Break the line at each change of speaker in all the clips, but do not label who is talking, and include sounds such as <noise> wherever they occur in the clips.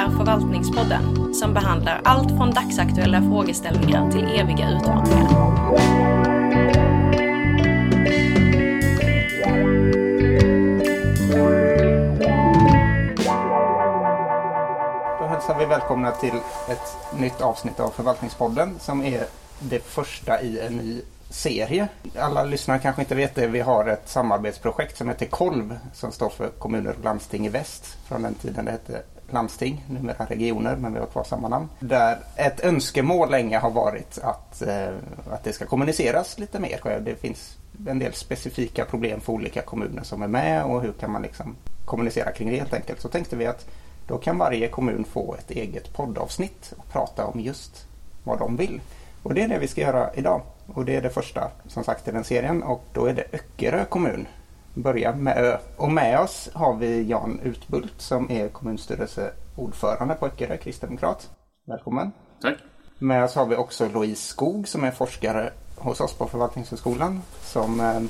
är Förvaltningspodden som behandlar allt från dagsaktuella frågeställningar till eviga utmaningar.
Då hälsar vi välkomna till ett nytt avsnitt av Förvaltningspodden som är det första i en ny serie. Alla lyssnare kanske inte vet det. Vi har ett samarbetsprojekt som heter KOLV som står för kommuner och landsting i väst. Från den tiden det hette landsting, numera regioner, men vi har kvar samma namn. Där ett önskemål länge har varit att, eh, att det ska kommuniceras lite mer. Det finns en del specifika problem för olika kommuner som är med och hur kan man liksom kommunicera kring det helt enkelt. Så tänkte vi att då kan varje kommun få ett eget poddavsnitt och prata om just vad de vill. Och det är det vi ska göra idag. Och det är det första som sagt i den serien och då är det Öckerö kommun. Börja med Ö. Och med oss har vi Jan Utbult som är kommunstyrelseordförande på Öckerö, kristdemokrat. Välkommen.
Tack.
Med oss har vi också Louise Skog som är forskare hos oss på Förvaltningshögskolan som, eh,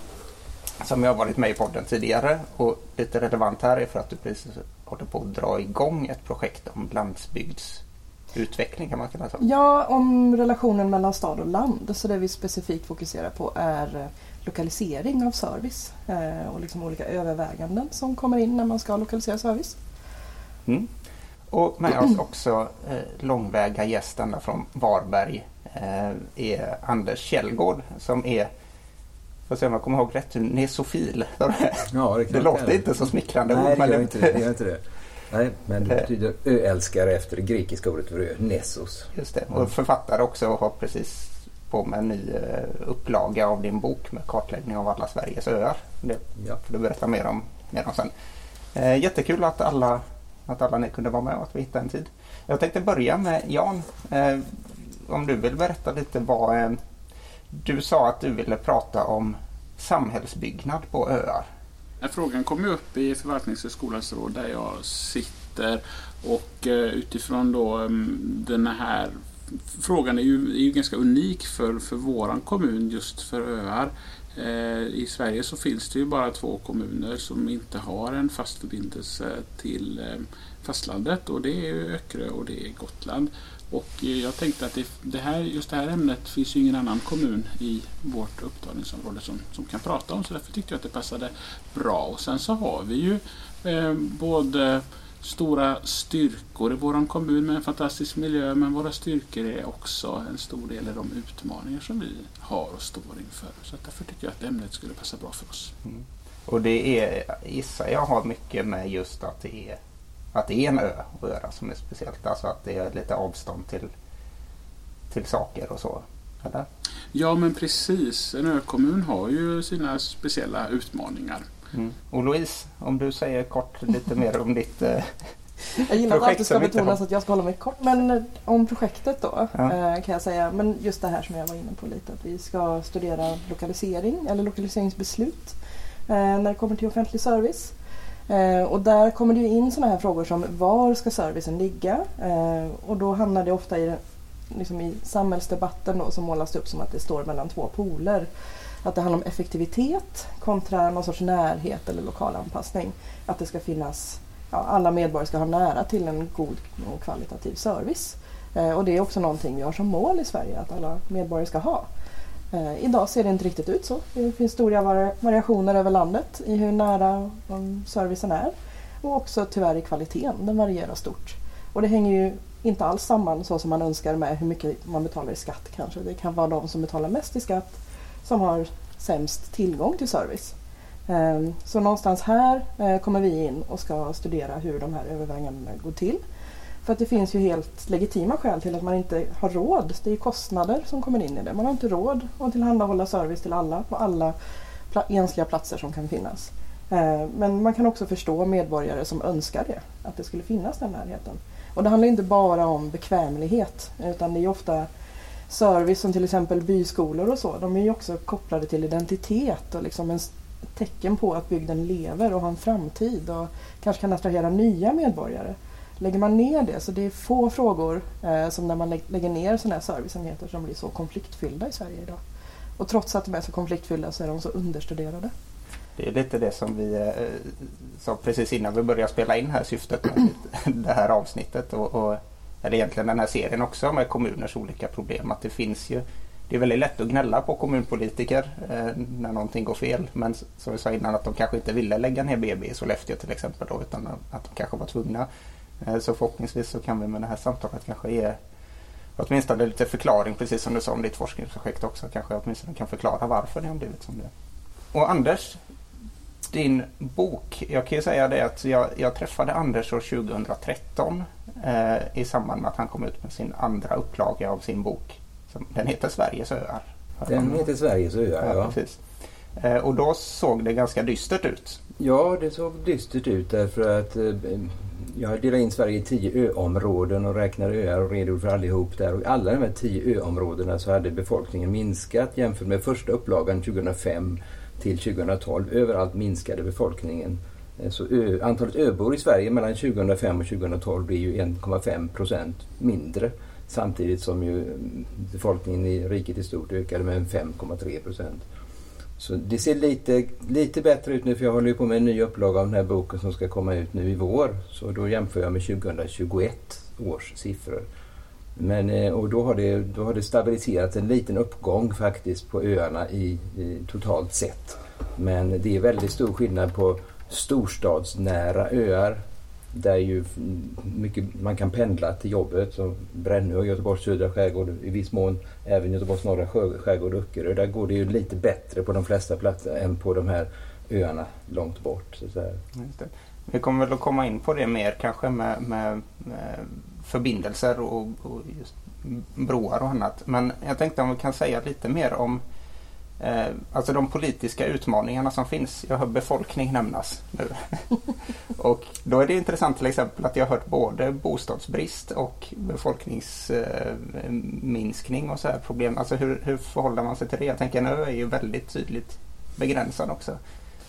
som jag har varit med i podden tidigare. Och lite relevant här är för att du precis håller på att dra igång ett projekt om landsbygdsutveckling kan man kalla det så.
Ja, om relationen mellan stad och land. Så det vi specifikt fokuserar på är eh, lokalisering av service eh, och liksom olika överväganden som kommer in när man ska lokalisera service.
Mm. Och med oss också eh, långväga gäst ända från Varberg eh, är Anders Källgård som är Får se om jag kommer ihåg rätt, nesofil.
Ja, det, <laughs>
det låter inte så smickrande
Nej,
ord,
det
men
gör inte det. det, gör inte det. Nej, men det betyder öälskare efter det grekiska ordet för ö, Nessos.
Just det, och författare också och har precis på med en ny eh, upplaga av din bok med kartläggning av alla Sveriges öar. Det
Ja.
får du berätta mer om, mer om sen. Eh, jättekul att alla, att alla ni kunde vara med och att vi hittade en tid. Jag tänkte börja med Jan. Eh, om du vill berätta lite vad... Eh, du sa att du ville prata om samhällsbyggnad på öar.
Den här frågan kom ju upp i förvaltningshögskolans råd där jag sitter och eh, utifrån då mm, den här frågan är ju, är ju ganska unik för, för våran kommun just för öar. Eh, I Sverige så finns det ju bara två kommuner som inte har en fast förbindelse till eh, fastlandet och det är Öckerö och det är Gotland. Och eh, jag tänkte att det, det här, just det här ämnet finns ju ingen annan kommun i vårt upptagningsområde som, som kan prata om så därför tyckte jag att det passade bra. Och sen så har vi ju eh, både stora styrkor i våran kommun med en fantastisk miljö men våra styrkor är också en stor del av de utmaningar som vi har och står inför. Så därför tycker jag att ämnet skulle passa bra för oss.
Och det är, gissar jag, har mycket med just att det är, att det är en ö att göra som är speciellt. Alltså att det är lite avstånd till, till saker och så. Eller?
Ja men precis, en ökommun har ju sina speciella utmaningar.
Mm. Och Louise, om du säger kort lite mer om ditt... Eh,
Jag gillar att
Projekt
det ska betonas att jag ska hålla mig kort. Men eh, om projektet då
Ja.
eh, kan jag säga, men just det här som jag var inne på lite. Att vi ska studera lokalisering eller lokaliseringsbeslut eh, när det kommer till offentlig service. Och där kommer det ju in sådana här frågor som var ska servicen ligga? Och då hamnar det ofta i, liksom i samhällsdebatten då, som målas upp som att det står mellan två poler. Att det handlar om effektivitet kontra någon sorts närhet eller lokal anpassning. Att det ska finnas ja, alla medborgare ska ha nära till en god och kvalitativ service. Eh, och det är också någonting vi har som mål i Sverige att alla medborgare ska ha. Eh, idag ser det inte riktigt ut så. Det finns stora vari- variationer över landet i hur nära um, servicen är. Och också tyvärr i kvaliteten, den varierar stort. Och det hänger ju inte alls samman så som man önskar med hur mycket man betalar i skatt kanske. Det kan vara de som betalar mest i skatt som har sämst tillgång till service. Ehm, så någonstans här eh, kommer vi in och ska studera hur de här övervägandena går till. För att det finns ju helt legitima skäl till att man inte har råd. Det är kostnader som kommer in i det. Man har inte råd att tillhandahålla service till alla på alla ensliga platser som kan finnas. Ehm, men man kan också förstå medborgare som önskar det, att det skulle finnas den närheten. Och det handlar inte bara om bekvämlighet utan det är ofta service som till exempel byskolor och så. De är ju också kopplade till identitet och liksom en tecken på att bygden lever och har en framtid och kanske kan attrahera nya medborgare. Lägger man ner det, så det är få frågor eh, som när man lä- lägger ner sådana här serviceenheter som blir så konfliktfyllda i Sverige idag. Och trots att de är så konfliktfyllda så är de så understuderade.
Det är lite det som vi eh, sa precis innan vi började spela in här syftet med det här avsnittet och, och eller egentligen den här serien också med kommuners olika problem. Att det finns ju det är väldigt lätt att gnälla på kommunpolitiker eh, när någonting går fel. Men som vi sa innan att de kanske inte ville lägga ner BB i Sollefteå till exempel då, utan att de kanske var tvungna. Eh, så förhoppningsvis så kan vi med det här samtalet kanske ge åtminstone lite förklaring, precis som du sa om ditt forskningsprojekt också, kanske åtminstone kan förklara varför det har blivit som det Och Anders, din bok, jag kan ju säga det att jag, jag träffade Anders år 2013 eh, i samband med att han kom ut med sin andra upplaga av sin bok. Som, den heter Sveriges öar.
Den heter Sveriges öar, ja. ja.
Precis. Eh, och då såg det ganska dystert ut.
Ja, det såg dystert ut därför att eh, jag delade in Sverige i tio öområden och räknade öar och redogjorde för allihop där. Och alla de här tio öområdena så hade befolkningen minskat jämfört med första upplagan 2005 till 2012. Överallt minskade befolkningen. Eh, så ö, antalet öbor i Sverige mellan 2005 och 2012 blir ju 1,5 procent mindre. Samtidigt som ju mm, befolkningen i riket i stort ökade med 5,3 procent. Så det ser lite, lite bättre ut nu för jag håller ju på med en ny upplaga av den här boken som ska komma ut nu i vår. Så då jämför jag med 2021 års siffror. Men, eh, och då har, det, då har det stabiliserats en liten uppgång faktiskt på öarna i, i, totalt sett. Men det är väldigt stor skillnad på storstadsnära öar där ju mycket, man kan pendla till jobbet. Som Brännö Göteborgs södra skärgård, i viss mån även Göteborgs norra skärgård och Öckerö. Där går det ju lite bättre på de flesta platser än på de här öarna långt bort. Så
Vi kommer väl att komma in på det mer kanske med, med, med förbindelser och, och broar och annat. Men jag tänkte om vi kan säga lite mer om Eh, alltså de politiska utmaningarna som finns. Jag hör befolkning nämnas nu. <laughs> och då är det intressant till exempel att jag har hört både bostadsbrist och befolkningsminskning eh, och så här problem. Alltså hur, hur förhåller man sig till det? Jag tänker en ö är ju väldigt tydligt begränsad också.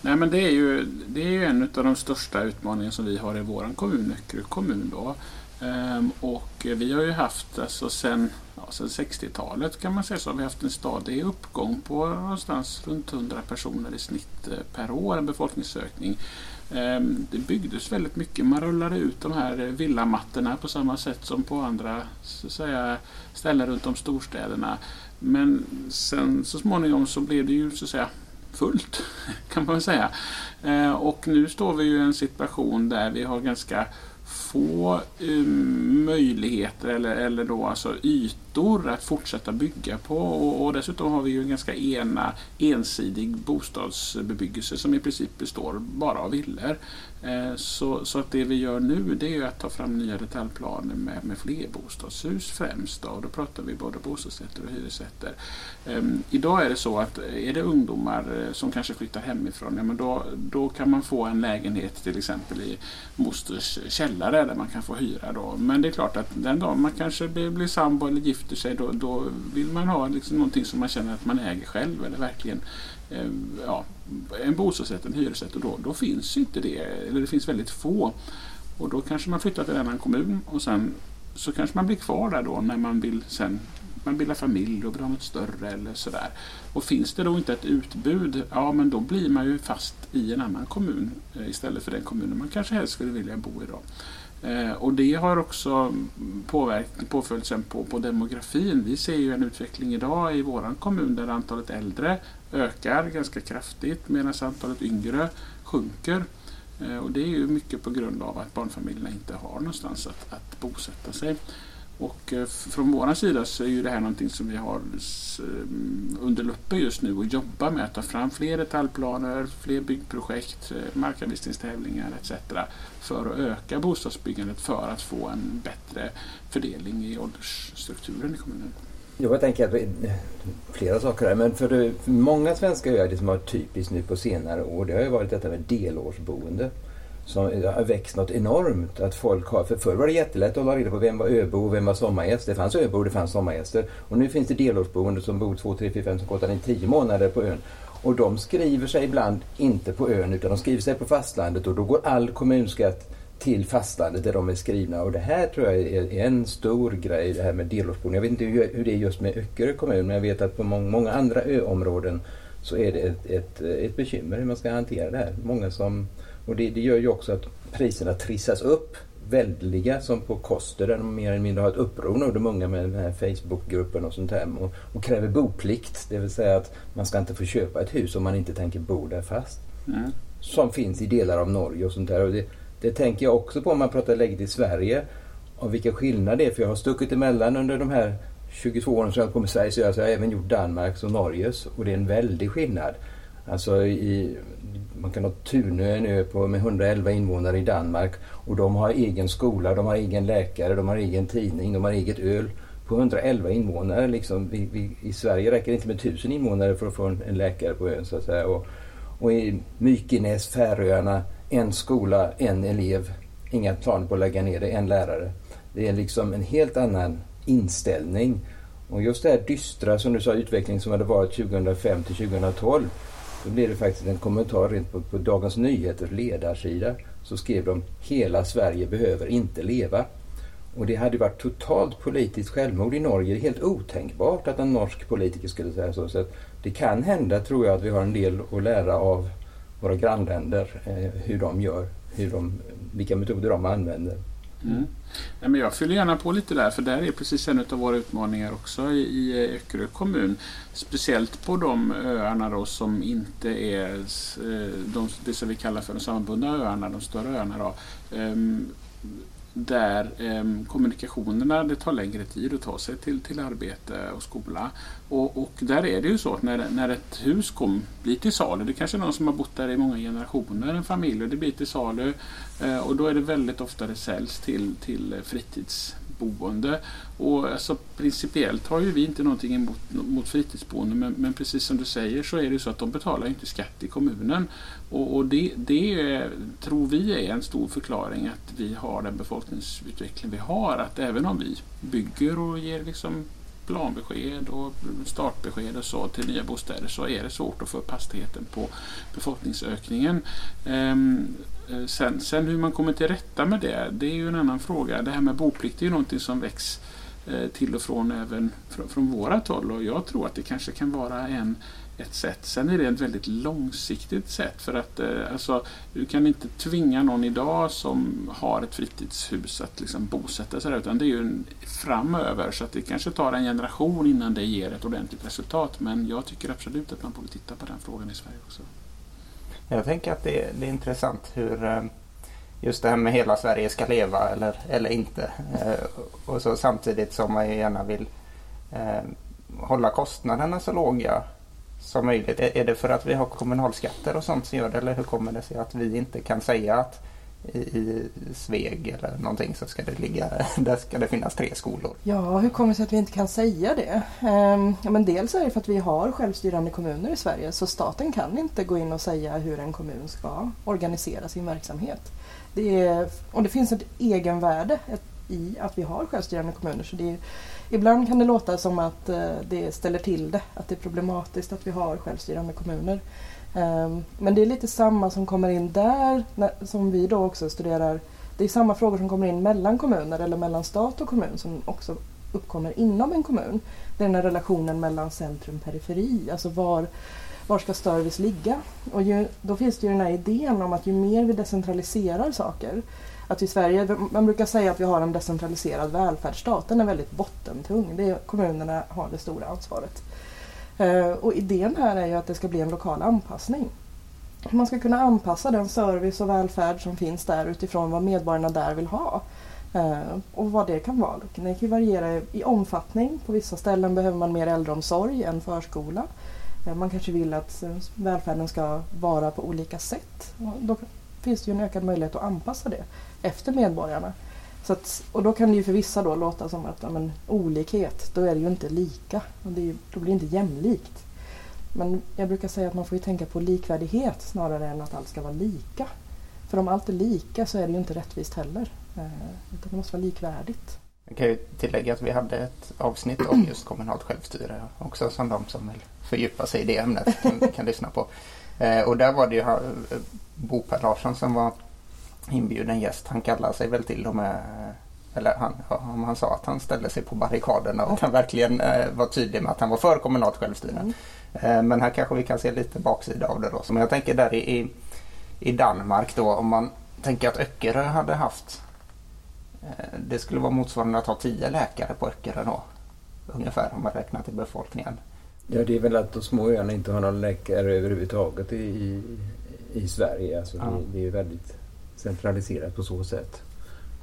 Nej men det är ju, det är ju en av de största utmaningarna som vi har i vår kommun, Öckerö kommun. Då. Ehm, och vi har ju haft, alltså sen, ja, sen 60-talet kan man säga, så har vi haft en stadig uppgång på någonstans runt 100 personer i snitt eh, per år, en befolkningsökning. Ehm, det byggdes väldigt mycket. Man rullade ut de här villamattorna på samma sätt som på andra så att säga, ställen runt om storstäderna. Men sen så småningom så blev det ju så att säga fullt kan man säga. Eh, och nu står vi ju i en situation där vi har ganska få eh, möjligheter eller, eller då alltså ytor att fortsätta bygga på. Och, och, dessutom har vi ju en ganska ena, ensidig bostadsbebyggelse som i princip består bara av villor. Eh, så, så att det vi gör nu det är ju att ta fram nya detaljplaner med, med flerbostadshus främst. Då, och då pratar vi både bostadsrätter och hyresrätter. Um, idag är det så att är det ungdomar eh, som kanske flyttar hemifrån, ja, men då, då kan man få en lägenhet till exempel i mosters källare där man kan få hyra. Då. Men det är klart att den dagen man kanske blir, blir sambo eller gift gifter sig då, då vill man ha liksom någonting som man känner att man äger själv eller verkligen eh, ja, en bostadsrätt, en hyresrätt och då, då finns inte det, eller det finns väldigt få. Och då kanske man flyttar till en annan kommun och sen så kanske man blir kvar där då när man vill sen man bildar familj och vill ha något större eller sådär. Och finns det då inte ett utbud, ja men då blir man ju fast i en annan kommun eh, istället för den kommunen man kanske helst skulle vilja bo i. Då. Eh, och det har också påverkat, sen på, på demografin. Vi ser ju en utveckling idag i vår kommun där antalet äldre ökar ganska kraftigt medan antalet yngre sjunker. Eh, och det är ju mycket på grund av att barnfamiljerna inte har någonstans att, att bosätta sig. Och eh, från vår sida så är ju det här någonting som vi har eh, under luppen just nu och jobbar med att ta fram fler detaljplaner, fler byggprojekt, eh, markanvisningstävlingar etc. för att öka bostadsbyggandet för att få en bättre fördelning i åldersstrukturen i kommunen.
Jo, Jag tänker att flera saker här, men för, många svenska öar, det som har varit typiskt nu på senare år, det har ju varit detta med delårsboende. Som har växt något enormt. Att folk har, för förr var det jättelätt att hålla reda på vem var öbo och vem var sommargäst. Det fanns öbo och det fanns sommargäster. Och nu finns det delårsboende som bor två, tre, fyra, fem som kostar in tio månader på ön. Och de skriver sig ibland inte på ön utan de skriver sig på fastlandet och då går all kommunskatt till fastlandet där de är skrivna. Och det här tror jag är en stor grej, det här med delårsboende. Jag vet inte hur det är just med Öckerö kommun, men jag vet att på många andra öområden så är det ett, ett, ett bekymmer hur man ska hantera det här. Många som, och det, det gör ju också att priserna trissas upp väldiga som på Koster där de mer eller mindre har ett uppror nu, de unga med den här Facebookgruppen och sånt här och, och, kräver boplikt. Det vill säga att man ska inte få köpa ett hus om man inte tänker bo där fast. Mm. Som finns i delar av Norge och sånt där. Och det, det tänker jag också på om man pratar läget i Sverige. Och vilka skillnader det är. För jag har stuckit emellan under de här 22 åren som jag har kommit till Sverige så jag har även gjort Danmarks och Norges. Och det är en väldig skillnad. Alltså i, man kan ha Tunö, en ö på, med 111 invånare i Danmark. Och de har egen skola, de har egen läkare, de har egen tidning, de har eget öl. På 111 invånare liksom. Vi, vi, I Sverige räcker det inte med 1000 invånare för att få en, en läkare på ön så att säga. Och, och i Mykenäs, Färöarna, en skola, en elev. Inga planer på att lägga ner det, en lärare. Det är liksom en helt annan inställning. Och just det här dystra som du sa, utveckling som hade varit 2005 till 2012. Då blev det faktiskt en kommentar rent på, på Dagens Nyheters ledarsida. Så skrev de Hela Sverige behöver inte leva. Och det hade varit totalt politiskt självmord i Norge. Det är helt otänkbart att en norsk politiker skulle säga så. så det kan hända, tror jag, att vi har en del att lära av våra grannländer. Eh, hur de gör, hur de, vilka metoder de använder.
Mm. mm. Ja, men jag fyller gärna på lite där, för där är precis en av våra utmaningar också i, i Öckerö kommun. Speciellt på de öarna då som inte är eh, de, det som vi kallar för de sammanbundna öarna, de större öarna. Då. Um, där eh, kommunikationerna, det tar längre tid att ta sig till, till arbete och skola. Och, och där är det ju så att när, när ett hus kom, blir till salu, det kanske är någon som har bott där i många generationer, en familj, och det blir till salu eh, och då är det väldigt ofta det säljs till, till fritids boende Och alltså, principiellt har ju vi inte någonting emot mot fritidsboende men, men precis som du säger så är det så att de betalar inte skatt i kommunen. Och, och det, det tror vi är en stor förklaring att vi har den befolkningsutveckling vi har. Att även om vi bygger och ger liksom planbesked och startbesked och så till nya bostäder så är det svårt att få upp hastigheten på befolkningsökningen. Ehm, Eh, sen, sen hur man kommer till rätta med det, det är ju en annan fråga. Det här med boplikt är ju någonting som väcks eh, till och från även från, från vårat håll och jag tror att det kanske kan vara en, ett sätt. Sen är det ett väldigt långsiktigt sätt för att eh, alltså, du kan inte tvinga någon idag som har ett fritidshus att liksom bosätta sig där utan det är ju framöver så att det kanske tar en generation innan det ger ett ordentligt resultat men jag tycker absolut att man borde titta på den frågan i Sverige också.
Jag tänker att det, det är intressant hur eh, just det här med hela Sverige ska leva eller, eller inte. Eh, och så samtidigt som man gärna vill eh, hålla kostnaderna så låga som möjligt. Är det för att vi har kommunalskatter och sånt som gör det eller hur kommer det sig att vi inte kan säga att i, i Sveg eller någonting så ska det ligga, <laughs> där ska det finnas tre skolor.
Ja, hur kommer det sig att vi inte kan säga det? Ehm, ja, men dels är det för att vi har självstyrande kommuner i Sverige så staten kan inte gå in och säga hur en kommun ska organisera sin verksamhet. Det är, och det finns ett egenvärde i att vi har självstyrande kommuner. Så det är, ibland kan det låta som att eh, det ställer till det, att det är problematiskt att vi har självstyrande kommuner. Ehm, men det är lite samma som kommer in där, som vi då också studerar. Det är samma frågor som kommer in mellan kommuner eller mellan stat och kommun som också uppkommer inom en kommun. Det är den här relationen mellan centrum och periferi, alltså var, var ska service ligga? Och ju, då finns det ju den här idén om att ju mer vi decentraliserar saker, att i Sverige, man brukar säga att vi har en decentraliserad välfärdsstat, den är väldigt bottentung. Det är, kommunerna har det stora ansvaret. Eh, och idén här är ju att det ska bli en lokal anpassning. Man ska kunna anpassa den service och välfärd som finns där utifrån vad medborgarna där vill ha. Eh, och vad det kan vara. Det kan variera i omfattning. På vissa ställen behöver man mer äldreomsorg än förskola. Eh, man kanske vill att välfärden ska vara på olika sätt. Då finns det ju en ökad möjlighet att anpassa det efter medborgarna. Så att, och då kan det ju för vissa då låta som att ja, men, olikhet, då är det ju inte lika. Och det är ju, då blir det inte jämlikt. Men jag brukar säga att man får ju tänka på likvärdighet snarare än att allt ska vara lika. För om allt är lika så är det ju inte rättvist heller. Eh, utan det måste vara likvärdigt.
Jag kan ju tillägga att vi hade ett avsnitt om just kommunalt självstyre också som de som vill fördjupa sig i det ämnet kan, kan lyssna på. Eh, och där var det ju eh, Bo Per Larsson som var inbjuden gäst. Han kallar sig väl till och med eller han, om han sa att han ställde sig på barrikaderna och att han verkligen eh, var tydlig med att han var för kommunalt självstyre.
Mm.
Eh, men här kanske vi kan se lite baksida av det då. Så men jag tänker där i, i Danmark då om man tänker att Öckerö hade haft eh, det skulle vara motsvarande att ha tio läkare på Öckerö då. Ungefär om man räknar till befolkningen.
Ja, det är väl att de små öarna inte har någon läkare överhuvudtaget i, i, i Sverige. Alltså
Ja.
det, det är väldigt centraliserat på så sätt.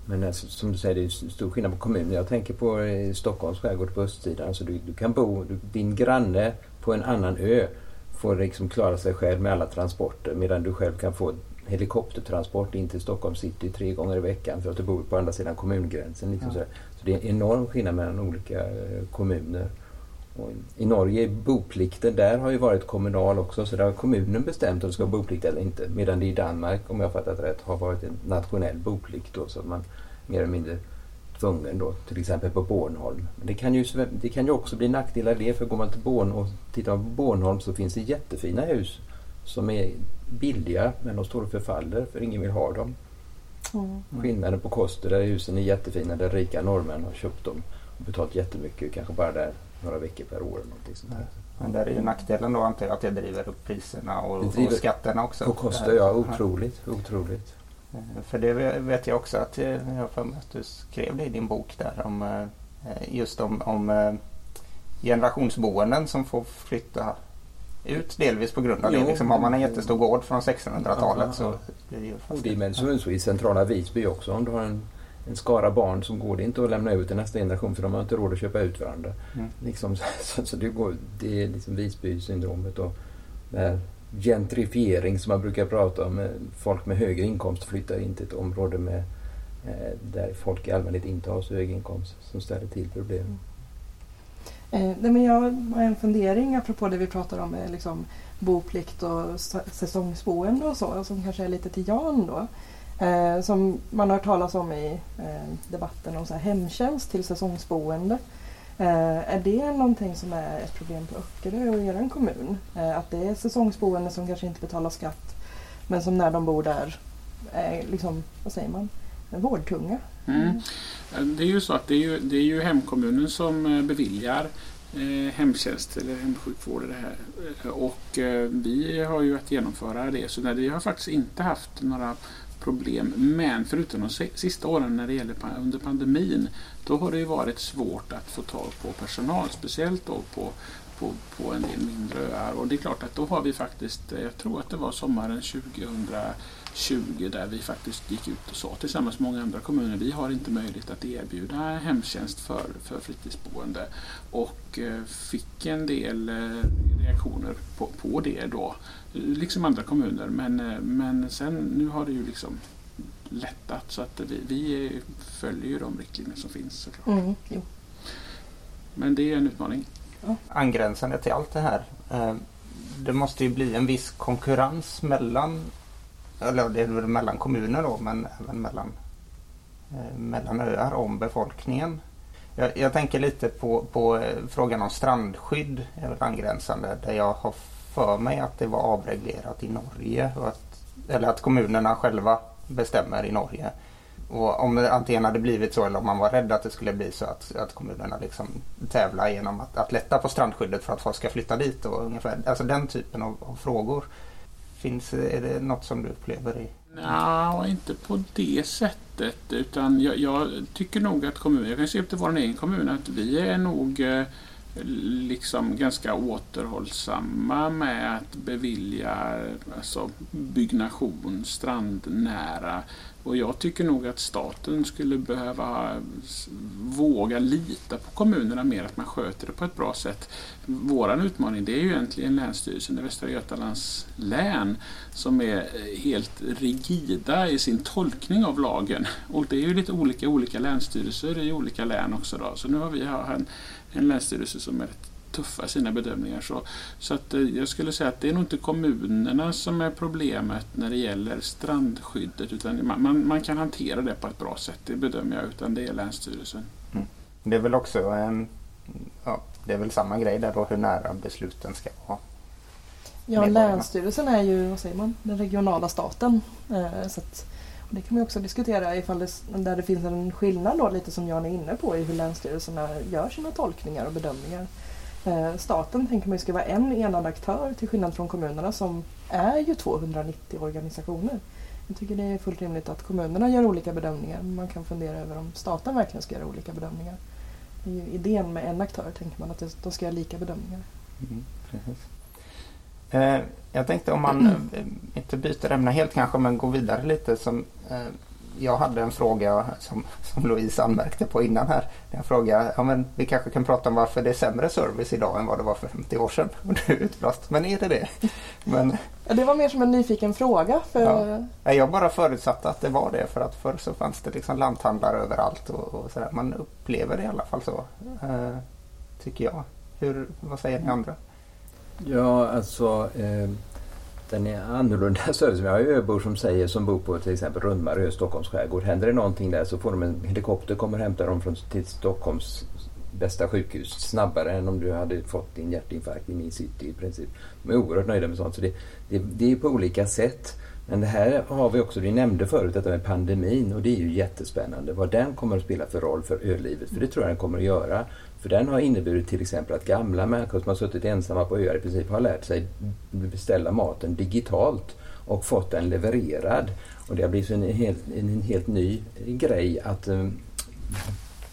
Men alltså, som du säger, det är stor skillnad på kommuner. Jag tänker på eh, Stockholms skärgård på östsidan. Alltså du, du kan bo, du, din granne på en annan ö får liksom klara sig själv med alla transporter medan du själv kan få helikoptertransport in till Stockholm city tre gånger i veckan för att du bor på andra sidan kommungränsen. Liksom
Ja.
så, så det är en enorm skillnad mellan olika eh, kommuner. I Norge är boplikten, där har ju varit kommunal också så där har kommunen bestämt om det ska vara boplikt eller inte. Medan det i Danmark, om jag har fattat rätt, har varit en nationell boplikt då så att man mer eller mindre tvungen då, till exempel på Bornholm. Men det kan ju, det kan ju också bli nackdelar det för går man till Born och tittar på Bornholm så finns det jättefina hus som är billiga men de står och förfaller för ingen vill ha dem.
Mm.
Skillnaden på Koster där husen är jättefina där rika norrmän har köpt dem och betalat jättemycket, kanske bara där några veckor per år. Eller någonting sånt där.
Men där är ju nackdelen då antar jag att det driver upp priserna och,
Det driver-
och skatterna också.
På Koster, ja otroligt, otroligt.
Eh, För det vet jag också att eh, jag för mig att du skrev det i din bok där om eh, just om, om generationsboenden som får flytta ut delvis på grund av det.
Jo.
Liksom, har man en jättestor gård från 1600-talet
Ja,
så
ja.
blir det ju
Och det är men så, så i centrala Visby också. Om du har en, en skara barn så går det inte att lämna ut till nästa generation för de har inte råd att köpa ut varandra.
Mm.
Liksom, <laughs> så, så det, går, det är liksom Visby-syndromet och gentrifiering som man brukar prata om. eh, Folk med högre inkomst flyttar in till ett område med, eh, där folk i allmänhet inte har så hög inkomst som ställer till problem.
Eh, nej, men jag har en fundering apropå det vi pratar om med liksom, boplikt och säsongsboende och så som kanske är lite till Jan då. Eh, som man har hört talas om i eh, debatten om så här, hemtjänst till säsongsboende. Eh, är det någonting som är ett problem på Öckerö och er kommun? Eh, att det är säsongsboende som kanske inte betalar skatt men som när de bor där är liksom, vad säger man, vårdtunga?
Mm. Eh, det är ju så att det är ju, det är ju hemkommunen som eh, beviljar eh, hemtjänst eller hemsjukvård i det här. Eh, och eh, vi har ju att genomföra det. Så nej, vi har faktiskt inte haft några problem. Men förutom de sista åren när det gäller under pandemin då har det ju varit svårt att få tag på personal. Speciellt då på, på, på en del mindre öar. Och det är klart att då har vi faktiskt, eh, jag tror att det var sommaren 2020 där vi faktiskt gick ut och sa tillsammans med många andra kommuner vi har inte möjlighet att erbjuda hemtjänst för, för fritidsboende. Och eh, fick en del eh, reaktioner på, på det då. Liksom andra kommuner. Men, eh, men sen nu har det ju liksom lättat så att vi, vi följer ju de riktlinjer som finns såklart.
Mm, jo.
Men det är en utmaning.
Angränsande till allt det här. Det måste ju bli en viss konkurrens mellan eller det är väl mellan kommuner då men även mellan, eh, mellan öar om befolkningen. Jag, jag tänker lite på, på eh, frågan om strandskydd är väl angränsande där jag har för mig att det var avreglerat i Norge. Och att, eller att kommunerna själva bestämmer i Norge. Och om det antingen hade blivit så eller om man var rädd att det skulle bli så att, att kommunerna liksom tävlar genom att, att lätta på strandskyddet för att folk ska flytta dit. Och ungefär, alltså den typen av, av frågor. Finns, är det något som du upplever i?
Ja, inte på det sättet. Utan jag, jag tycker nog att kommunen, jag kan se upp till vår egen kommun, att vi är nog eh, liksom ganska återhållsamma med att bevilja alltså, byggnation strandnära. Och jag tycker nog att staten skulle behöva våga lita på kommunerna mer, att man sköter det på ett bra sätt. Vår utmaning det är ju egentligen Länsstyrelsen i Västra Götalands län som är helt rigida i sin tolkning av lagen. Och det är ju lite olika i olika länsstyrelser i olika län också. Då. Så nu har vi en, en länsstyrelse som är rätt tuffa i sina bedömningar. Så, så att, eh, jag skulle säga att det är nog inte kommunerna som är problemet när det gäller strandskyddet. Utan man, man, man kan hantera det på ett bra sätt, det bedömer jag. Utan det är Länsstyrelsen.
Det är väl också en, ja, det är väl samma grej där då hur nära besluten ska vara.
Ja. Länsstyrelsen är ju, vad säger man, den regionala staten. Eh, så att, det kan man också diskutera ifall det, där det finns en skillnad då, lite som Jan är inne på i hur länsstyrelserna gör sina tolkningar och bedömningar. Eh, staten tänker man ska vara en enad aktör till skillnad från kommunerna som är ju 290 organisationer. Jag tycker det är fullt rimligt att kommunerna gör olika bedömningar. Man kan fundera över om staten verkligen ska göra olika bedömningar. Det är ju idén med en aktör, tänker man, att de ska göra lika bedömningar.
Mm, eh, jag tänkte om man, eh, inte byter ämne helt kanske, men går vidare lite. Som, eh, jag hade en fråga som, som Louise anmärkte på innan här. Jag frågade, ja men vi kanske kan prata om varför det är sämre service idag än vad det var för 50 år sedan. Och du utbrast, men är det det? Men,
ja, det var mer som en nyfiken fråga. För...
Ja. Jag bara förutsatte att det var det för att förr så fanns det liksom lanthandlare överallt och, och sådär. Man upplever det i alla fall så. Eh, tycker jag. Hur, vad säger ni andra?
Ja, alltså eh, den är annorlunda <laughs> service. Jag har ju öbor som säger som bor på till exempel Rundmarö, Stockholms skärgård. Händer det någonting där så får de en helikopter kommer och hämtar dem från, till Stockholms bästa sjukhus snabbare än om du hade fått din hjärtinfarkt i min city i princip. De är oerhört nöjda med sånt. Så det, det, det är på olika sätt. Men det här har vi också, vi nämnde förut detta med pandemin och det är ju jättespännande vad den kommer att spela för roll för ölivet. För det tror jag den kommer att göra. För den har inneburit till exempel att gamla människor som har suttit ensamma på öar i princip har lärt sig beställa maten digitalt och fått den levererad. Och det har blivit en helt, en helt ny grej att eh,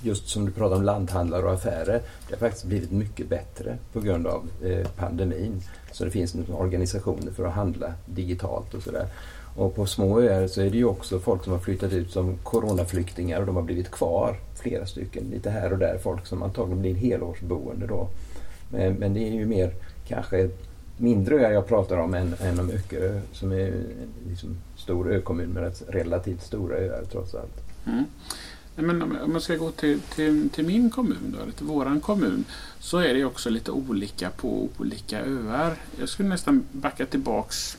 just som du pratar om lanthandlare och affärer. Det har faktiskt blivit mycket bättre på grund av eh, pandemin. Så det finns organisationer för att handla digitalt och sådär. Och på små öar så är det ju också folk som har flyttat ut som coronaflyktingar och de har blivit kvar, flera stycken, lite här och där. Folk som antagligen blir helårsboende då. Men, men det är ju mer kanske mindre öar jag pratar om än, än om Öckerö som är liksom stor ökommun med rätt relativt stora öar trots allt. Mm.
Men om man ska gå till, till, till min kommun, då, till våran kommun, så är det också lite olika på olika öar. Jag skulle nästan backa tillbaks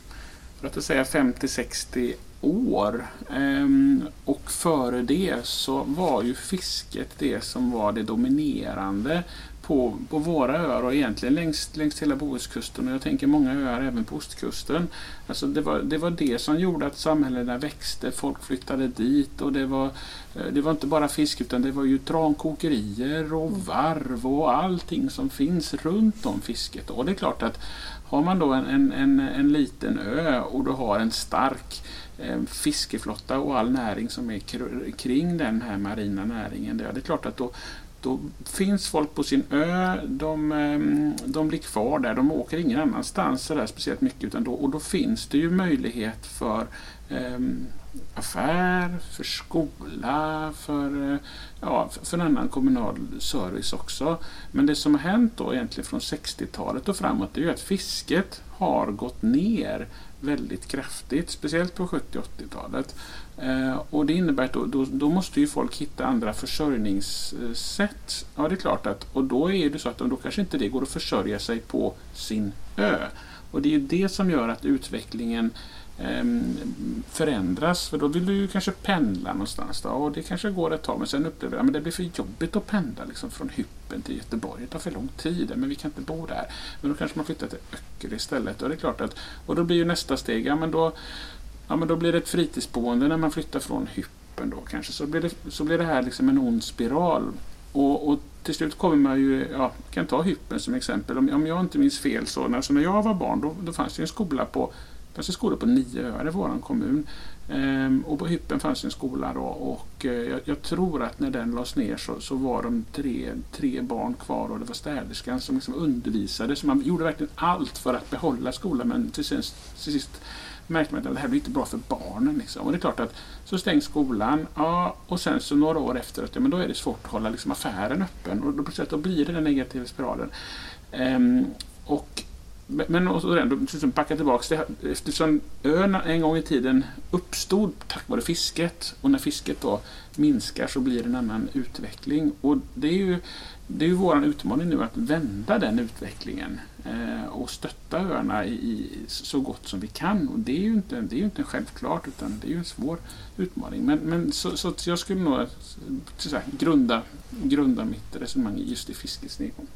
låt oss säga 50-60 år. Ehm, och före det så var ju fisket det som var det dominerande på, på våra öar och egentligen längs, längs hela Bohuskusten och jag tänker många öar även på ostkusten. Alltså det, var, det var det som gjorde att samhällena växte, folk flyttade dit och det var, eh, det var inte bara fisk utan det var ju trankokerier och varv och allting som finns runt om fisket. Och det är klart att har man då en, en, en liten ö och du har en stark eh, fiskeflotta och all näring som är kring den här marina näringen. Det är klart att då, då finns folk på sin ö, de, ehm, de blir kvar där, de åker ingen annanstans så där speciellt mycket. Utan då, och då finns det ju möjlighet för eh, affär, för skola, för, eh, ja, för en annan kommunal service också. Men det som har hänt då egentligen från 60-talet och framåt är ju att fisket har gått ner väldigt kraftigt, speciellt på 70 80-talet. Eh, och det innebär att då, då, då, måste ju folk hitta andra försörjningssätt. Ja, det är klart att, och då är det så att då kanske inte det går att försörja sig på sin ö. Och det är ju det som gör att utvecklingen eh, förändras. För då vill du ju kanske pendla någonstans. Då, och det kanske går ett tag men sen upplever du att det blir för jobbigt att pendla liksom, från Hyppen till Göteborg. Det tar för lång tid. Men vi kan inte bo där. Men då kanske man flyttar till Öcker istället. Och det är klart att, och då blir ju nästa steg, ja men då, ja, men då blir det ett fritidsboende när man flyttar från Hyppen då kanske. Så blir det, så blir det här liksom en ond spiral. Och, och till slut kommer man ju, ja, kan ta Hyppen som exempel. Om, om jag inte minns fel så, alltså när jag var barn då, då fanns det en skola på fanns en skola på nio öar i vår kommun. Ehm, och på Hyppen fanns en skola då och eh, jag, jag, tror att när den lades ner så, så var de tre, tre barn kvar och det var städerskan som liksom undervisade. Så man gjorde verkligen allt för att behålla skolan men till sist, till sist märkte man att det här blir inte bra för barnen. Liksom. Och det är klart att så stängs skolan ja, och sen så några år efteråt, ja, men då är det svårt att hålla liksom, affären öppen och då, då blir det den negativa spiralen. Ehm, och men återigen, liksom backa tillbaka. Eftersom ön en gång i tiden uppstod tack vare fisket och när fisket då minskar så blir det en annan utveckling. Och det är ju, det är ju vår utmaning nu att vända den utvecklingen Eh, och stötta öarna i, i, så gott som vi kan. Och det är ju inte, det är ju inte självklart utan det är ju en svår utmaning. Men, men så, så jag skulle nog eh, så här, grunda, grunda mitt resonemang just i fiskets nedgång.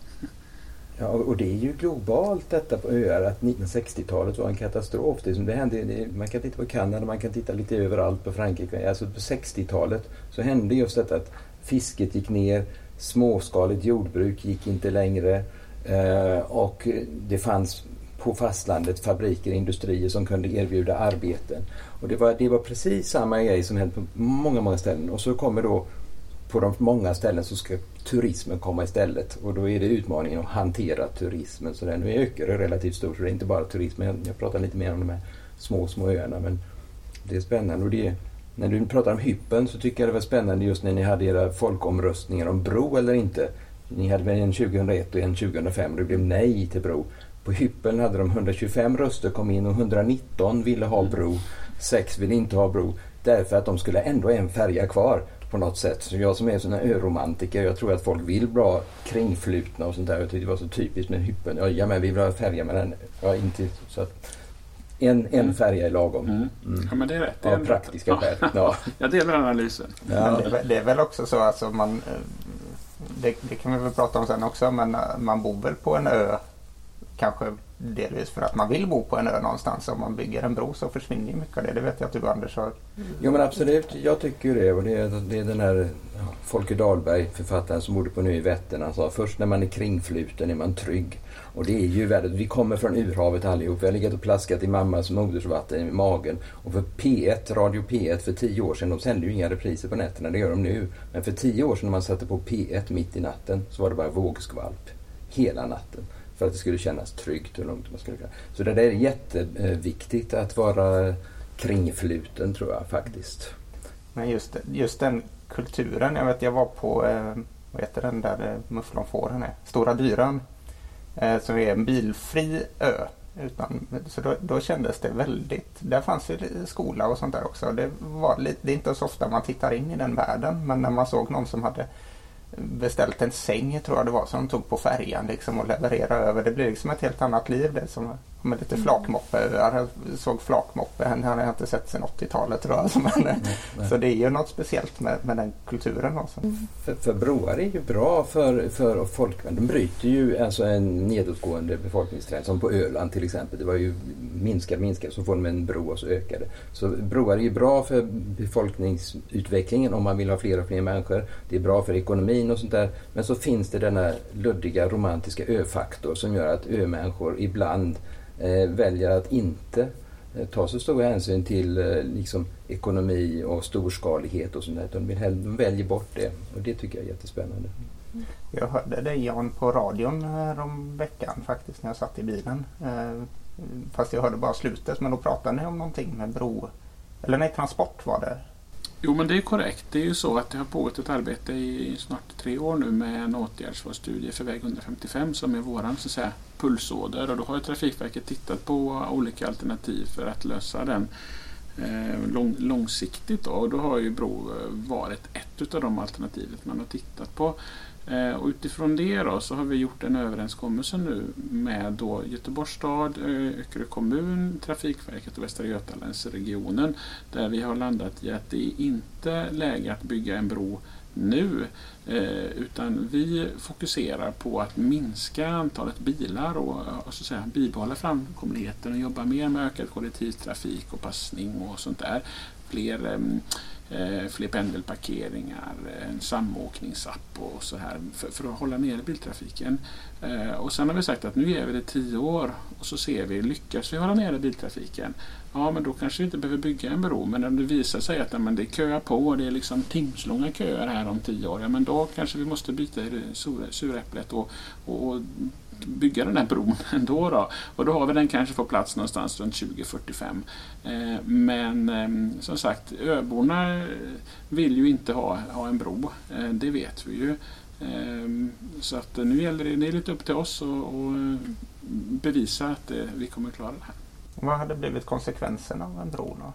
Ja, och det är ju globalt detta på öar att 1960-talet var en katastrof. Det som det hände, man kan titta på Kanada, man kan titta lite överallt på Frankrike. Alltså på 60-talet så hände just detta att fisket gick ner, småskaligt jordbruk gick inte längre Eh, och det fanns på fastlandet fabriker, industrier som kunde erbjuda arbeten. Och det var, det var precis samma grej som hände på många, många ställen. Och så kommer då på de många ställen så ska turismen komma istället och då är det utmaningen att hantera turismen. Så den ökar relativt stort så det är inte bara turismen. Jag pratar lite mer om de här små, små öarna men det är spännande. Och det, när du pratar om hyppen så tycker jag det var spännande just när ni hade era folkomröstningar om bro eller inte. Ni hade väl en 2001 och en 2005 och det blev nej till bro. På hyppen hade de 125 röster kom in och 119 ville ha bro. 6 ville inte ha bro. Därför att de skulle ändå ha en färja kvar på något sätt. Så jag som är sån här öromantiker, jag tror att folk vill bra kringflutna och sånt där. Jag tyckte det var så typiskt med hyppen. Ja, men vi vill ha färja med den. Ja, inte så att en, en mm. färja är lagom.
Mm. Mm. Ja, men det är rätt.
Det är Av praktiska skäl. Ja. <laughs>
Jag delar analysen.
Ja. Det, är, det, är väl också så alltså man eh, det, det, kan vi väl prata om sen också men eh, man bor väl på en ö kanske delvis för att man vill bo på en ö någonstans. Om man bygger en bro så försvinner ju mycket av det. Det vet jag att du Anders har.
Jo men absolut, jag tycker ju det. Och det är, det är den här Folke Dahlberg, författaren som bodde på Ny Vättern. Han sa först när man är kringfluten är man trygg. Och det är ju väldigt. Vi kommer från urhavet allihop. Vi har legat och plaskat i mammas modersvatten i magen. Och för P1, Radio P1 för tio år sedan, de sände ju inga repriser på nätterna, det gör de nu. Men för tio år sedan när man satte på P1 mitt i natten så var det bara vågskvalp hela natten för att det skulle kännas tryggt och lugnt. man skulle kunna. Så det där är jätteviktigt att vara kringfluten tror jag faktiskt.
Men just, just den kulturen. Jag vet jag var på, eh, vad heter den där eh, mufflonfåren är? Stora Dyran. Eh, som är en bilfri ö. Utan, så då, då kändes det väldigt, där fanns ju skola och sånt där också. Det, var lite, det är inte så ofta man tittar in i den världen men när man såg någon som hade beställt en säng tror jag det var som de tog på färjan liksom och levererade över. Det blir liksom ett helt annat liv det som med lite mm. flakmoppeöar. Jag såg flakmoppe, den har jag inte sett sedan 80-talet tror jag. <laughs> Men, mm. Så det är ju något speciellt med, med den kulturen. Också.
Mm. För, för broar är ju bra för, för folk. De bryter ju alltså en nedåtgående befolkningstrend som på Öland till exempel. Det var ju minskad, minskad, så får de en bro och så ökar det. Så broar är ju bra för befolkningsutvecklingen om man vill ha fler och fler människor. Det är bra för ekonomin och sånt där. Men så finns det denna luddiga romantiska ö-faktor som gör att ö-människor ibland eh, väljer att inte eh, ta så stor hänsyn till eh, liksom, ekonomi och storskalighet och sånt där. De, de väljer bort det och det tycker jag är jättespännande. Mm.
Jag hörde dig Jan på radion eh, om veckan faktiskt när jag satt i bilen. Eh, fast jag hörde bara slutet men då pratade ni om någonting med bro eller nej, transport var det.
Jo men det är korrekt. Det är ju så att det har pågått ett arbete i snart tre år nu med en åtgärdsvalsstudie för väg 155 som är våran så att säga, pulsåder och då har Trafikverket tittat på olika alternativ för att lösa den eh, lång, långsiktigt. Då. Och då har ju bro eh, varit ett av de alternativet man har tittat på. Eh, och utifrån det då så har vi gjort en överenskommelse nu med då Göteborgs stad, eh, Öckerö kommun, Trafikverket och Västra Götalandsregionen där vi har landat i att det är inte läge att bygga en bro nu eh, utan vi fokuserar på att minska antalet bilar och, och så att säga, bibehålla framkomligheten och jobba mer med ökad kollektivtrafik och passning och sånt där. Fler eh, fler pendelparkeringar, en samåkningsapp och så här för, för att hålla nere biltrafiken. Eh, och sen har vi sagt att nu ger vi det tio år och så ser vi, lyckas vi hålla nere biltrafiken? Ja, men då kanske vi inte behöver bygga en bro. Men om det visar sig att men det köar på, det är liksom timslånga köer här om tio år, ja men då kanske vi måste byta suräpplet och, och, och bygga den här bron <laughs> ändå. Då. Och då har vi den kanske på plats någonstans runt 2045. Eh, men ehm, som sagt, öborna vill ju inte ha, ha en bro. Eh, det vet vi ju. Ehm, så att nu gäller det, det är lite upp till oss att bevisa att eh, vi kommer klara det här.
Vad hade blivit konsekvenserna av en bro då?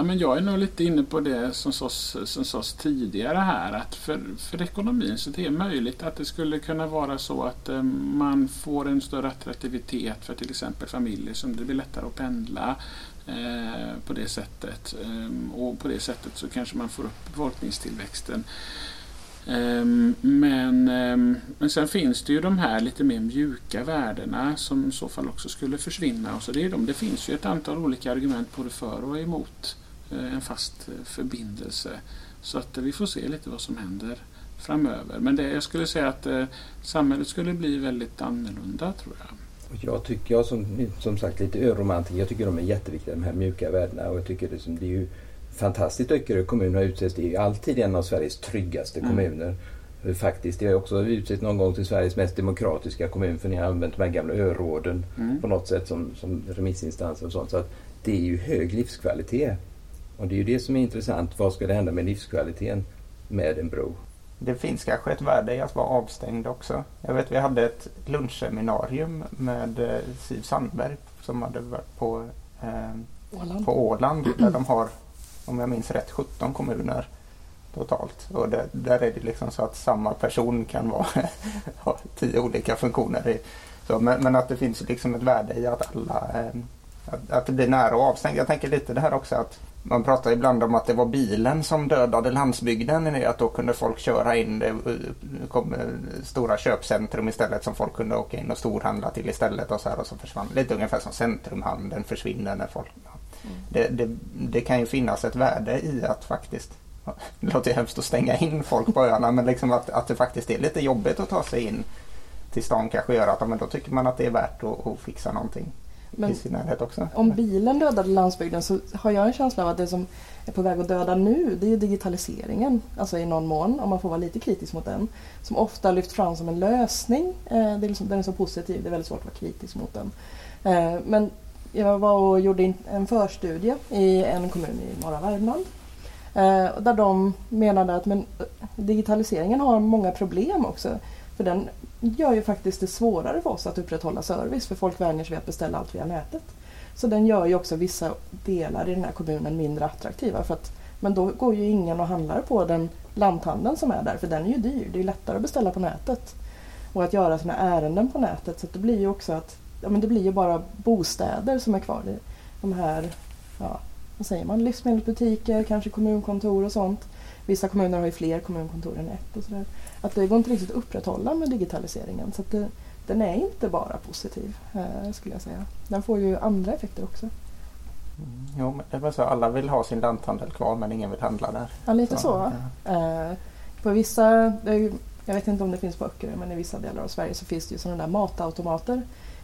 Ja, men jag är nog lite inne på det som sades, som sades tidigare här att för, för ekonomin så det är möjligt att det skulle kunna vara så att eh, man får en större attraktivitet för till exempel familjer som det blir lättare att pendla eh, på det sättet. Eh, och på det sättet så kanske man får upp befolkningstillväxten. Ehm, men, ehm, men sen finns det ju de här lite mer mjuka värdena som i så fall också skulle försvinna. Och så det, är de. det finns ju ett antal olika argument både för och emot en fast eh, förbindelse. Så att eh, vi får se lite vad som händer framöver. Men det, jag skulle säga att eh, samhället skulle bli väldigt annorlunda tror jag.
Jag tycker, jag som, som sagt lite öromantiker, jag tycker de är jätteviktiga de här mjuka värdena och jag tycker det, som, det är ju fantastiskt Öckerö kommun har utsetts. Det är ju alltid en av Sveriges tryggaste
Mm.
kommuner. Eh, Faktiskt, det har också utsett någon gång till Sveriges mest demokratiska kommun för ni har använt de här gamla öråden
Mm.
på något sätt som, som remissinstanser och sånt. Så att det är ju hög livskvalitet. Och det är ju det som är intressant. Vad ska det hända med livskvaliteten med en bro?
Det finns kanske ett värde i att vara avstängd också. Jag vet vi hade ett lunchseminarium med eh, Siv Sandberg som hade varit på, eh,
Åland.
på Åland där de har, om jag minns rätt, 17 kommuner totalt. Och det, där är det liksom så att samma person kan vara <laughs> ha tio olika funktioner. I, så, men, men att det finns liksom ett värde i att alla eh, att, att det blir nära och avstängt. Jag tänker lite det här också att man pratar ibland om att det var bilen som dödade landsbygden. Att då kunde folk köra in. Det kom stora köpcentrum istället som folk kunde åka in och storhandla till istället. Och så, här, och så försvann Lite ungefär som centrumhandeln försvinner när folk... Ja. Det, det, det kan ju finnas ett värde i att faktiskt det låter hemskt att stänga in folk på öarna men liksom att, att det faktiskt är lite jobbigt att ta sig in till stan kanske gör att men då tycker man att det är värt att, att fixa någonting
Men
i sin närhet också.
om bilen dödade landsbygden så har jag en känsla av att det som är på väg att döda nu det är digitaliseringen. Alltså i någon mån, om man får vara lite kritisk mot den. Som ofta lyfts fram som en lösning. Eh, det är liksom, den är så positiv, det är väldigt svårt att vara kritisk mot den. Eh, men jag var och gjorde en förstudie i en kommun i norra Värmland. Eh, där de menade att men, digitaliseringen har många problem också. För den gör ju faktiskt det svårare för oss att upprätthålla service för folk vänjer sig vid att beställa allt via nätet. Så den gör ju också vissa delar i den här kommunen mindre attraktiva. För att, men då går ju ingen och handlar på den lanthandeln som är där för den är ju dyr. Det är lättare att beställa på nätet. Och att göra sina ärenden på nätet. Så att det blir ju också att ja, men det blir ju bara bostäder som är kvar. De här, ja, vad säger man, livsmedelsbutiker, kanske kommunkontor och sånt. Vissa kommuner har ju fler kommunkontor än ett och sådär. Att det går inte riktigt att upprätthålla med digitaliseringen. Så det, den är inte bara positiv eh, skulle jag säga. Den får ju andra effekter också.
Mm, Jo, men det var så. Alla vill ha sin lanthandel kvar men ingen vill handla där.
Ja, lite så.
ja.
Eh, på vissa, det är ju, jag vet inte om det finns på Öckerö, men i vissa delar av Sverige så finns det ju sådana där matautomater.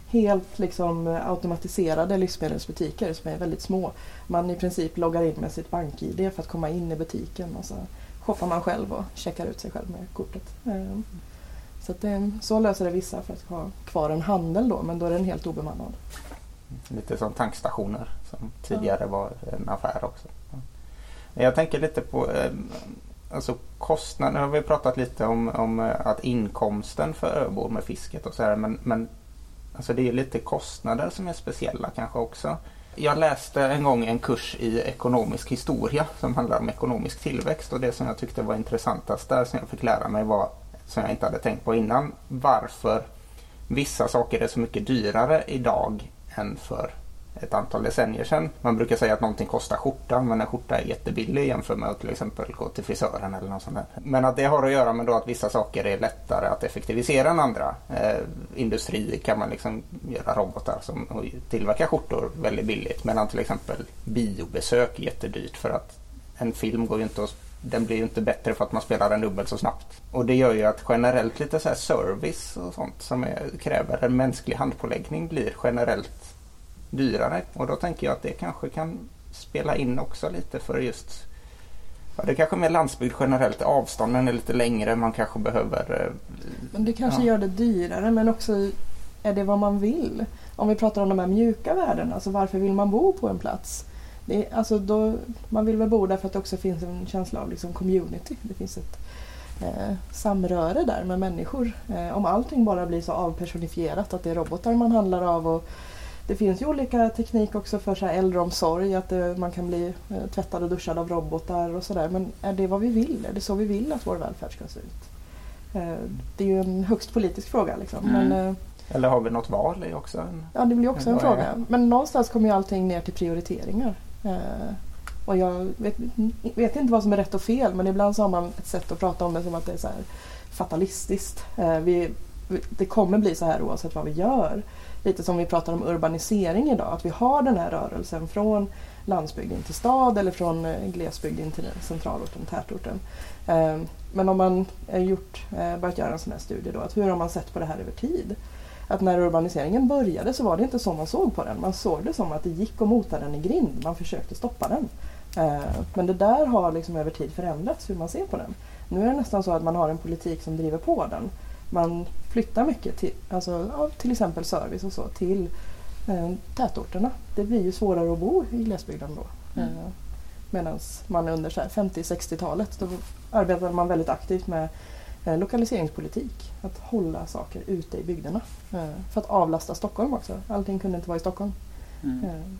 Helt liksom eh, automatiserade livsmedelsbutiker som är väldigt små. Man i princip loggar in med sitt bank-id för att komma in i butiken och så shoppar man själv och checkar ut sig själv med kortet. Eh, Så, det, så löser det vissa för att ha kvar en handel då, men då är den helt obemannad.
Lite som tankstationer som tidigare var en affär också. Ja. Jag tänker lite på eh, alltså kostnaden. Nu har vi pratat lite om, om eh, att inkomsten för öbor med fisket och så här. Men, men alltså det är lite kostnader som är speciella kanske också. Jag läste en gång en kurs i ekonomisk historia som handlar om ekonomisk tillväxt och det som jag tyckte var intressantast där som jag fick lära mig var, som jag inte hade tänkt på innan, varför vissa saker är så mycket dyrare idag än för ett antal decennier sedan. Man brukar säga att någonting kostar skjortan men en skjorta är jättebillig jämfört med att till exempel gå till frisören eller något sånt där. Men att det har att göra med då att vissa saker är lättare att effektivisera än andra. Eh, industri kan man liksom göra robotar som tillverkar skjortor väldigt billigt medan till exempel biobesök är jättedyrt för att en film går ju inte att den blir ju inte bättre för att man spelar den dubbelt så snabbt. Och det gör ju att generellt lite så här service och sånt som är, kräver en mänsklig handpåläggning blir generellt dyrare. Och då tänker jag att det kanske kan spela in också lite för just Ja, det kanske mer landsbygd generellt. Avstånden är lite längre. Man kanske behöver... eh,
Men det kanske
Ja.
gör det dyrare men också är det vad man vill. Om vi pratar om de här mjuka värdena, alltså varför vill man bo på en plats? Det alltså då, man vill väl bo där för att det också finns en känsla av liksom community. Det finns ett eh, samröre där med människor. Eh, om allting bara blir så avpersonifierat, att det är robotar man handlar av och det finns ju olika teknik också för så här äldreomsorg, att det, man kan bli eh, tvättad och duschad av robotar och sådär. Men är det vad vi vill? Är det så vi vill att vår välfärd ska se ut? Eh, det är ju en högst politisk fråga. Liksom.
Mm.
Men, eh,
Eller har vi något val? är också en...
ja, det blir också en
är
fråga. Men någonstans kommer ju allting ner till prioriteringar. Eh, Och jag vet, vet, inte vad som är rätt och fel men ibland så har man ett sätt att prata om det som att det är så fatalistiskt. Eh, vi, det kommer bli så här oavsett vad vi gör. Lite som vi pratar om urbanisering idag, att vi har den här rörelsen från landsbygden till stad eller från eh, glesbygden till centralorten, tätorten. Ehm, men om man eh, gjort, eh, börjat göra en sån här studie då, att hur har man sett på det här över tid? Att när urbaniseringen började så var det inte så man såg på den. Man såg det som att det gick att mota den i grind. Man försökte stoppa den. Ehm, men det där har liksom över tid förändrats hur man ser på den. Nu är det nästan så att man har en politik som driver på den. Man flyttar mycket, till, alltså, ja, till exempel service och så, till eh, tätorterna. Det blir ju svårare att bo i glesbygden då. Mm. Eh, Medan man under 50-60-talet då arbetade man väldigt aktivt med eh, lokaliseringspolitik. Att hålla saker ute i bygderna. Eh, för att avlasta Stockholm också. Allting kunde inte vara i Stockholm. Mm.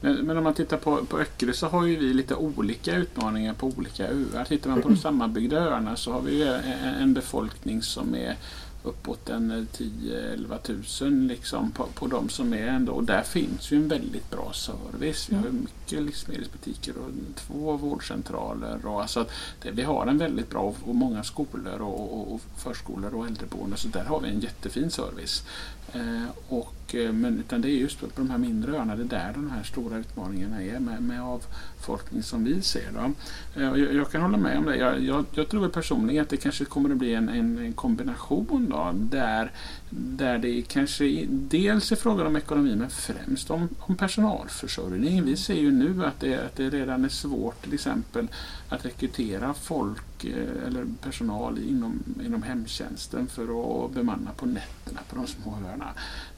Men, om man tittar på, på Öckerö så har ju vi lite olika utmaningar på olika öar. Tittar man på de sammanbyggda öarna så har vi en, en befolkning som är uppåt en 10-11 tusen liksom på, på de som är ändå. Och där finns ju en väldigt bra service. Vi har mm. mycket livsmedelsbutiker och två vårdcentraler. Och alltså det, vi har en väldigt bra och många skolor och, och förskolor och äldreboenden. Så där har vi en jättefin service. Eh, och Eh, men, utan det är just på de här mindre öarna, det är där de här stora utmaningarna är med, med avfolkning som vi ser. Då. Eh, jag, jag kan hålla med om det. Jag, jag, jag, tror personligen att det kanske kommer att bli en, en, en kombination då, där, där det kanske dels är frågan om ekonomi men främst om, om personalförsörjning. Vi ser ju nu att det, att det redan är svårt till exempel att rekrytera folk eh, eller personal inom, inom hemtjänsten för att bemanna på nätterna på de små öarna.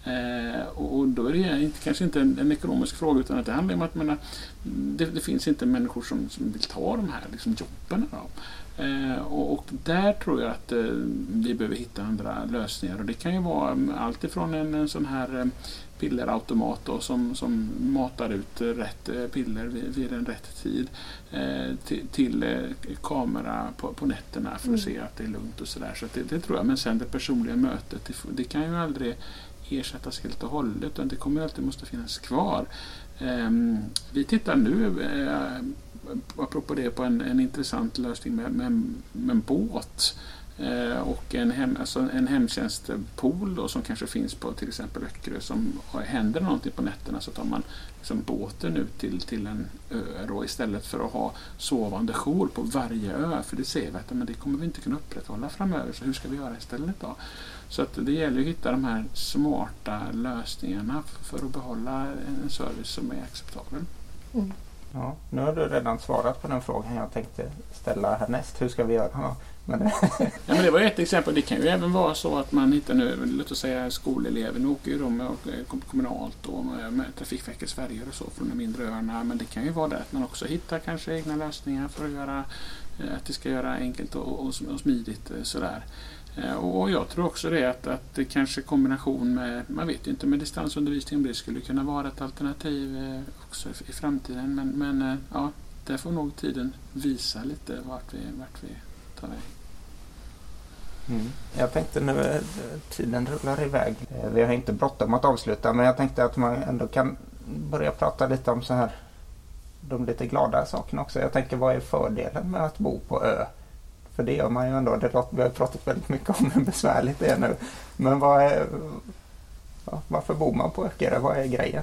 Eh, och då är det inte, kanske inte en, en, ekonomisk fråga utan att det handlar om att menar, det, det, finns inte människor som, som vill ta de här liksom, jobben. Eh, och, och, där tror jag att eh, vi behöver hitta andra lösningar. Och det kan ju vara allt ifrån en, en sån här eh, pillerautomat då, som, som matar ut rätt eh, piller vid, vid en rätt tid eh, till, till eh, kamera på, på nätterna för att mm. se att det är lugnt och sådär. Så, det, det, tror jag. Men sen det personliga mötet, det, det kan ju aldrig ersättas helt och hållet utan det kommer alltid måste finnas kvar. Ehm, vi tittar nu, eh, apropå det, på en, en intressant lösning med, med, med en båt eh, och en, hem, alltså en hemtjänstpool då, som kanske finns på till exempel Öckerö. Som händer någonting på nätterna så tar man liksom båten ut till, till en ö då, istället för att ha sovande jour på varje ö. För det ser vi att men det kommer vi inte kunna upprätthålla framöver. Så hur ska vi göra istället då? Så att det gäller att hitta de här smarta lösningarna för att behålla en service som är acceptabel.
Mm. Ja, nu har du redan svarat på den frågan jag tänkte ställa härnäst. Hur ska vi göra?
Men det... <laughs> ja, men det var ett exempel. Det kan ju även vara så att man hittar nu, låt oss säga skolelever, nu åker ju de eh, med, kommunalt och eh, med, Trafikverkets färjor och så från de mindre öarna. Men det kan ju vara det att man också hittar kanske egna lösningar för att göra eh, att det ska göra enkelt och, och, och smidigt sådär. Och jag tror också det att, att det kanske kombination med, man vet ju inte med distansundervisning om det skulle kunna vara ett alternativ också i framtiden. Men, men ja, där får nog tiden visa lite vart vi, vart vi på mig.
Mm. Jag tänkte nu, eh, tiden rullar iväg. Eh, vi har inte bråttom att avsluta men jag tänkte att man ändå kan börja prata lite om så här de lite glada sakerna också. Jag tänker vad är fördelen med att bo på ö? För det gör man ju ändå. Det låter, vi har pratat väldigt mycket om hur besvärligt det är nu. Men vad är, varför bor man på Öckerö? Vad är grejen?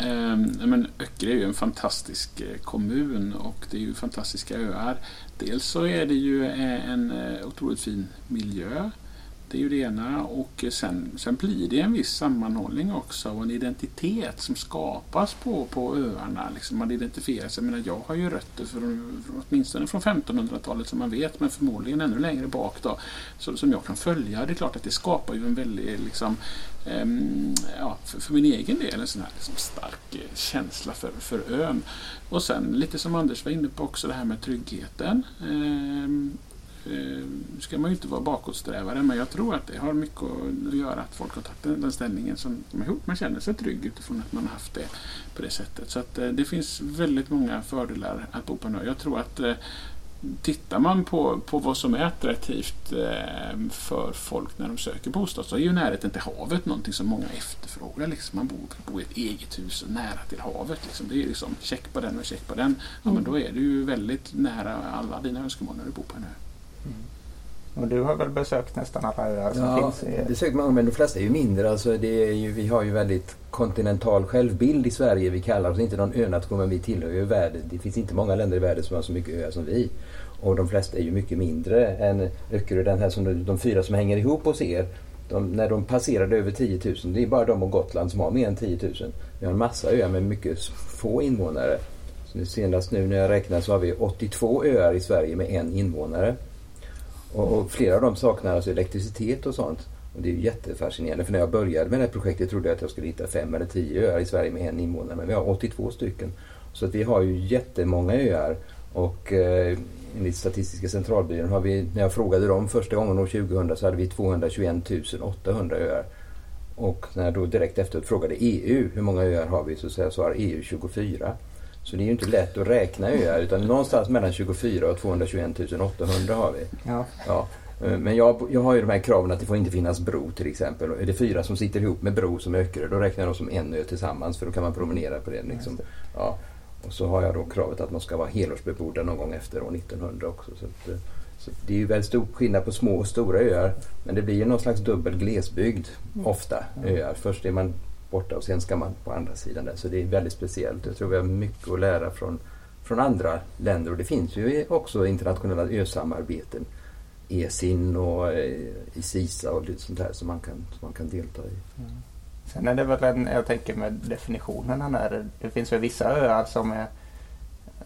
Eh, men Öckerö är ju en fantastisk eh, kommun och det är ju fantastiska öar. Dels så är det ju eh, en eh, otroligt fin miljö. Det är ju det ena och eh, sen, sen blir det en viss sammanhållning också och en identitet som skapas på, på öarna. Liksom man identifierar sig. Jag, menar, jag har ju rötter från, åtminstone från 1500-talet som man vet men förmodligen ännu längre bak då, så, som jag kan följa. Det är klart att det skapar ju en väldigt liksom, um, ja, för, för, min egen del en sån här liksom stark eh, känsla för, för ön. Och sen lite som Anders var inne på också det här med tryggheten. Um, eh, ska man ju inte vara bakåtsträvare men jag tror att det har mycket att göra att folk har tagit den ställningen som de har gjort. Man känner sig trygg utifrån att man har haft det på det sättet. Så att eh, det finns väldigt många fördelar att bo på en ö. Jag tror att eh, tittar man på, på vad som är attraktivt eh, för folk när de söker bostad så är ju närheten till havet någonting som många efterfrågar. Liksom. Man bor, bor i ett eget hus nära till havet. Liksom. Det är liksom check på den och check på den. Ja, men då är du ju väldigt nära alla dina önskemål när du bor på en ö.
Och du har väl besökt nästan alla öar som
Ja,
finns? I...
besökt många men de flesta är ju mindre. Alltså det är ju, vi har ju väldigt kontinental självbild i Sverige. Vi kallar oss inte någon önation men vi tillhör ju världen. Det finns inte många länder i världen som har så mycket öar som vi. Och de flesta är ju mycket mindre än Öckerö, den här som de, de fyra som hänger ihop hos er. De, när de passerade över 10 000, det är bara de och Gotland som har mer än 10 000. Vi har en massa öar med mycket få invånare. Så senast nu när jag räknar så har vi 82 öar i Sverige med en invånare. Och, och flera av dem saknar alltså elektricitet och sånt. Och det är ju jättefascinerande för när jag började med det här projektet trodde jag att jag skulle hitta fem eller tio öar i Sverige med en invånare. Men vi har 82 stycken. Så att vi har ju jättemånga öar. Och eh, enligt Statistiska centralbyrån har vi, när jag frågade dem första gången år 2000 så hade vi 221 800 öar. Och när jag då direkt efteråt frågade EU hur många öar har vi så svarar EU 24. Så det är ju inte lätt att räkna öar utan någonstans mellan 24 och 221 800 har vi.
Ja.
Ja. eh, Men jag, jag har ju de här kraven att det får inte finnas bro till exempel. Är det fyra som sitter ihop med bro som Öckerö då räknar jag dem som en ö tillsammans för då kan man promenera på det. Liksom. Ja. Och så har jag då kravet att man ska vara helårsbebodda någon gång efter år 1900 också. Så, att, eh, så det är ju väldigt stor skillnad på små och stora öar. Men det blir ju någon slags dubbel glesbygd ofta. Öar. Först är man borta och sen ska man på andra sidan där. Så det är väldigt speciellt. Jag tror vi har mycket att lära från, från andra länder. Och det finns ju också internationella ösamarbeten. ESIN och eh, ISISA och lite sånt där som man kan, som man kan delta i. Mm.
Sen är det väl en, jag tänker med definitionerna där. Det finns ju vissa öar som är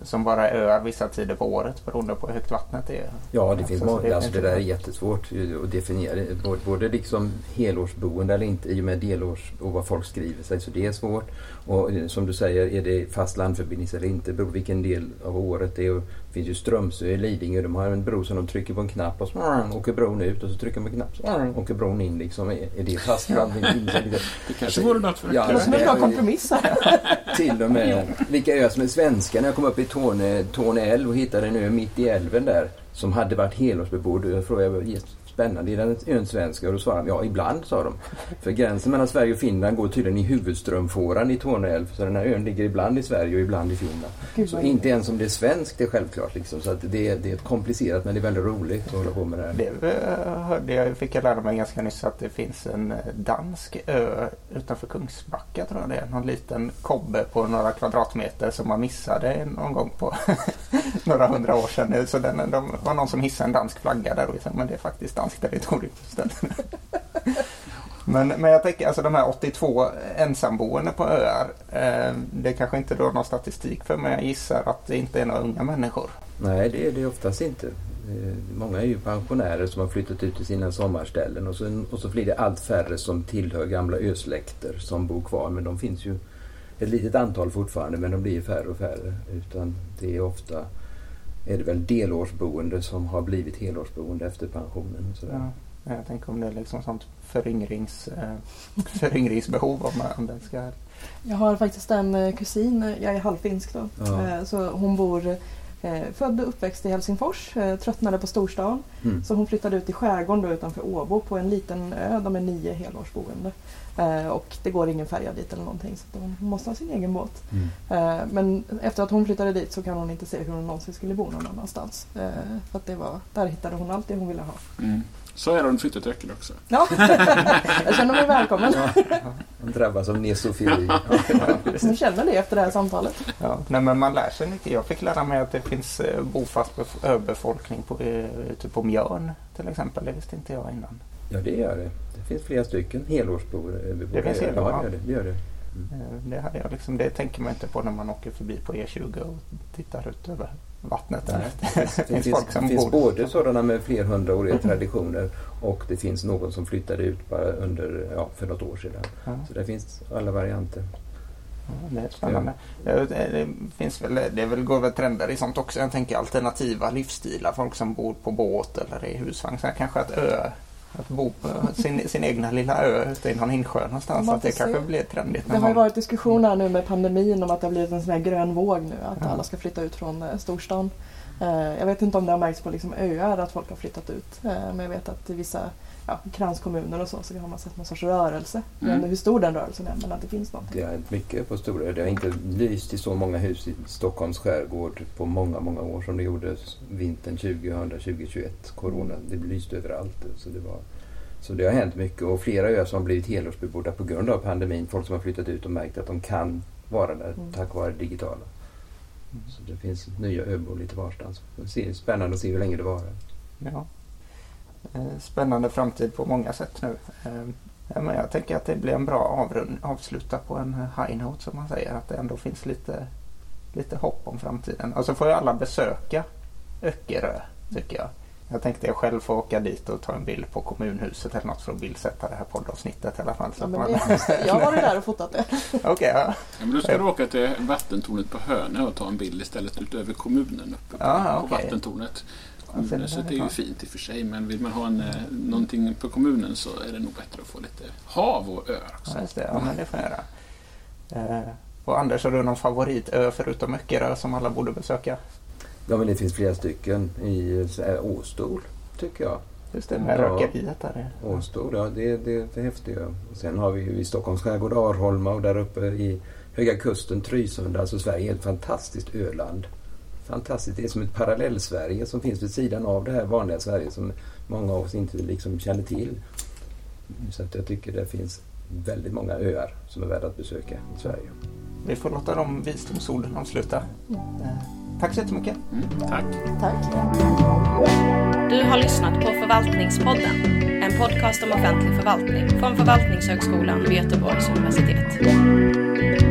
som bara är öar vissa tider på året beroende på hur högt vattnet är.
Ja, det finns många. Alltså, det där är jättesvårt att definiera. Både- Både liksom helårsboende eller inte i och med delårs och vad folk skriver sig. Så det är svårt. Och eh, som du säger, är det fast landförbindelse eller inte beror vilken del av året det är. Och Det finns ju Strömsö i Lidingö. De har en bro som de trycker på en knapp och så åker bron ut. Och så trycker de på en knapp så åker bron in. Liksom. Är är det fast landförbindelse?
Det kanske vore något för
Ja,
Det som en bra kompromiss här. <laughs>
Till och med vilka öar som är svenska. När jag kom upp i Torne, Torne älv och hittade en ö mitt i älven där som hade varit helårsbebodd. Jag frågade "Yes, spännande, är den ön svensk? Och då svarade de ja, ibland sa de. För gränsen mellan Sverige och Finland går tydligen i huvudströmfåran i Torne älv. Så den här ön ligger ibland i Sverige och ibland i Finland.
Gud,
Så inte ens om det är svenskt det är självklart. Liksom. Så att det, är, det är komplicerat men det är väldigt roligt att hålla på med det här.
Det eh, hörde jag, fick jag lära mig ganska nyss att det finns en eh, dansk ö utanför Kungsbacka tror jag det är. Någon liten kobbe på några kvadratmeter som man missade någon gång på <laughs> några hundra år sedan. Så den, de var någon som hissade en dansk flagga där och jag sa, men det är faktiskt danskt territorium. istället. Men, men jag tänker alltså de här 82 ensamboende på öar. Eh, det kanske inte drar någon statistik för men jag gissar att det inte är några unga människor.
Nej, det är det oftast inte. Eh, Många är ju pensionärer som har flyttat ut till sina sommarställen och så, och så blir det allt färre som tillhör gamla ösläkter som bor kvar. Men de finns ju ett litet antal fortfarande men de blir färre och färre. Utan det är ofta är det väl delårsboende som har blivit helårsboende efter pensionen. Och sådär.
Ja, jag tänker om det är liksom sånt föryngrings, eh, <laughs> föryngringsbehov om, man- om den ska...
Jag har faktiskt en eh, kusin, eh, jag är halvfinsk då.
Ja.
Så hon bor född och uppväxt i Helsingfors, tröttnade på storstan.
Mm.
Så hon flyttade ut i skärgården då utanför Åbo på en liten ö. De är nio helårsboende. Eh, och det går ingen färja dit eller någonting så hon måste ha sin egen båt.
Mm.
Eh, men efter att hon flyttade dit så kan hon inte se hur hon någonsin skulle bo någon annanstans. Eh, för att det var, där hittade hon allt det hon ville ha.
Mm. Så är det om du flyttar till Öckerö också.
Ja, <laughs> jag känner mig välkommen.
Man drabbas av nesofili.
Jag känner det efter det här samtalet.
Ja, nej, men man lär sig mycket. Jag fick lära mig att det finns bofast bef- öbefolkning på, ute på Mjörn till exempel. Det visste inte jag innan.
Ja, det gör det. Det finns flera stycken helårsboende.
Det finns helår,
Ja,
ja.
det gör det. det, gör det.
Eh, Det, hade jag liksom, det tänker man inte på när man åker förbi på E20 och tittar ut över vattnet. Där.
Nej, <laughs>
Det
Det
finns
finns,
som
finns
bor...
både sådana med flerhundraåriga traditioner och det finns någon som flyttade ut bara under, ja, för något år sedan.
Ja,
Så det finns alla varianter.
ja, det är spännande. Eh, Det, finns väl, det är väl, går väl trender i sånt också. Jag tänker alternativa livsstilar. Folk som bor på båt eller i husvagn. Så kanske att ö, Att bo på sin, sin egna lilla ö ute i någon insjö någonstans.
Man
att det kanske
se.
blir trendigt.
Det har ju varit diskussion här nu med pandemin om att det har blivit en sån här grön våg nu. Att
Ja.
alla ska flytta ut från eh, storstan. Eh, Jag vet inte om det har märkts på liksom öar att folk har flyttat ut. Eh, Men jag vet att i vissa ja, kranskommuner och så, så har man sett någon sorts rörelse. Jag vet
Mm.
inte hur stor den rörelsen är men att det finns någonting.
Det har hänt mycket på Stora. Det har inte lyst i så många hus i Stockholms skärgård på många, många år som det gjorde vintern 2020-2021. Corona, det lyste överallt. Så det, var, så det har hänt mycket och flera öar som har blivit helårsbebodda på grund av pandemin. Folk som har flyttat ut och märkt att de kan vara där
Mm.
tack vare det digitala. Så det finns nya öbor lite varstans. Det är spännande att se hur länge det varar.
Ja. Eh, Spännande framtid på många sätt nu. Eh, ja, men jag tänker att det blir en bra avrund, avsluta på en high note som man säger. Att det ändå finns lite, lite hopp om framtiden. Och så får ju alla besöka Öckerö tycker jag. Jag tänkte jag själv får åka dit och ta en bild på kommunhuset eller något för att bildsätta det här poddavsnittet i alla fall. Så
Ja,
man...
det, jag har varit där och fotat det. <laughs>
Okej, ja.
Ja, men då ska du åka till vattentornet på Hönö och ta en bild istället utöver kommunen uppe på,
Ja,
på
okej.
vattentornet.
Är det
Kommunhuset är ju fint i och för sig men vill man ha en, eh, någonting på kommunen så är det nog bättre att få lite hav och öar också.
Ja, just det. Ja, men det får jag göra. Eh, och Anders, har du någon favoritö förutom Öckerö som alla borde besöka?
Ja, men det finns flera stycken i här, Åstol, tycker jag.
Just det, med
Ja.
rökeriet där.
Åstol, ja det, det, det är häftigt. Och Sen har vi ju i Stockholms skärgård Arholma och där uppe i Höga Kusten, Trysunda. Alltså Sverige är ett fantastiskt öland. Fantastiskt. Det är som ett parallell-Sverige som finns vid sidan av det här vanliga Sverige som många av oss inte liksom känner till. Så att jag tycker det finns väldigt många öar som är värda att besöka i Sverige.
Vi får låta de visdomsorden avsluta. Eh, tack så jättemycket.
Mm, tack!
Tack.
Du har lyssnat på Förvaltningspodden, en podcast om offentlig förvaltning från Förvaltningshögskolan vid Göteborgs universitet.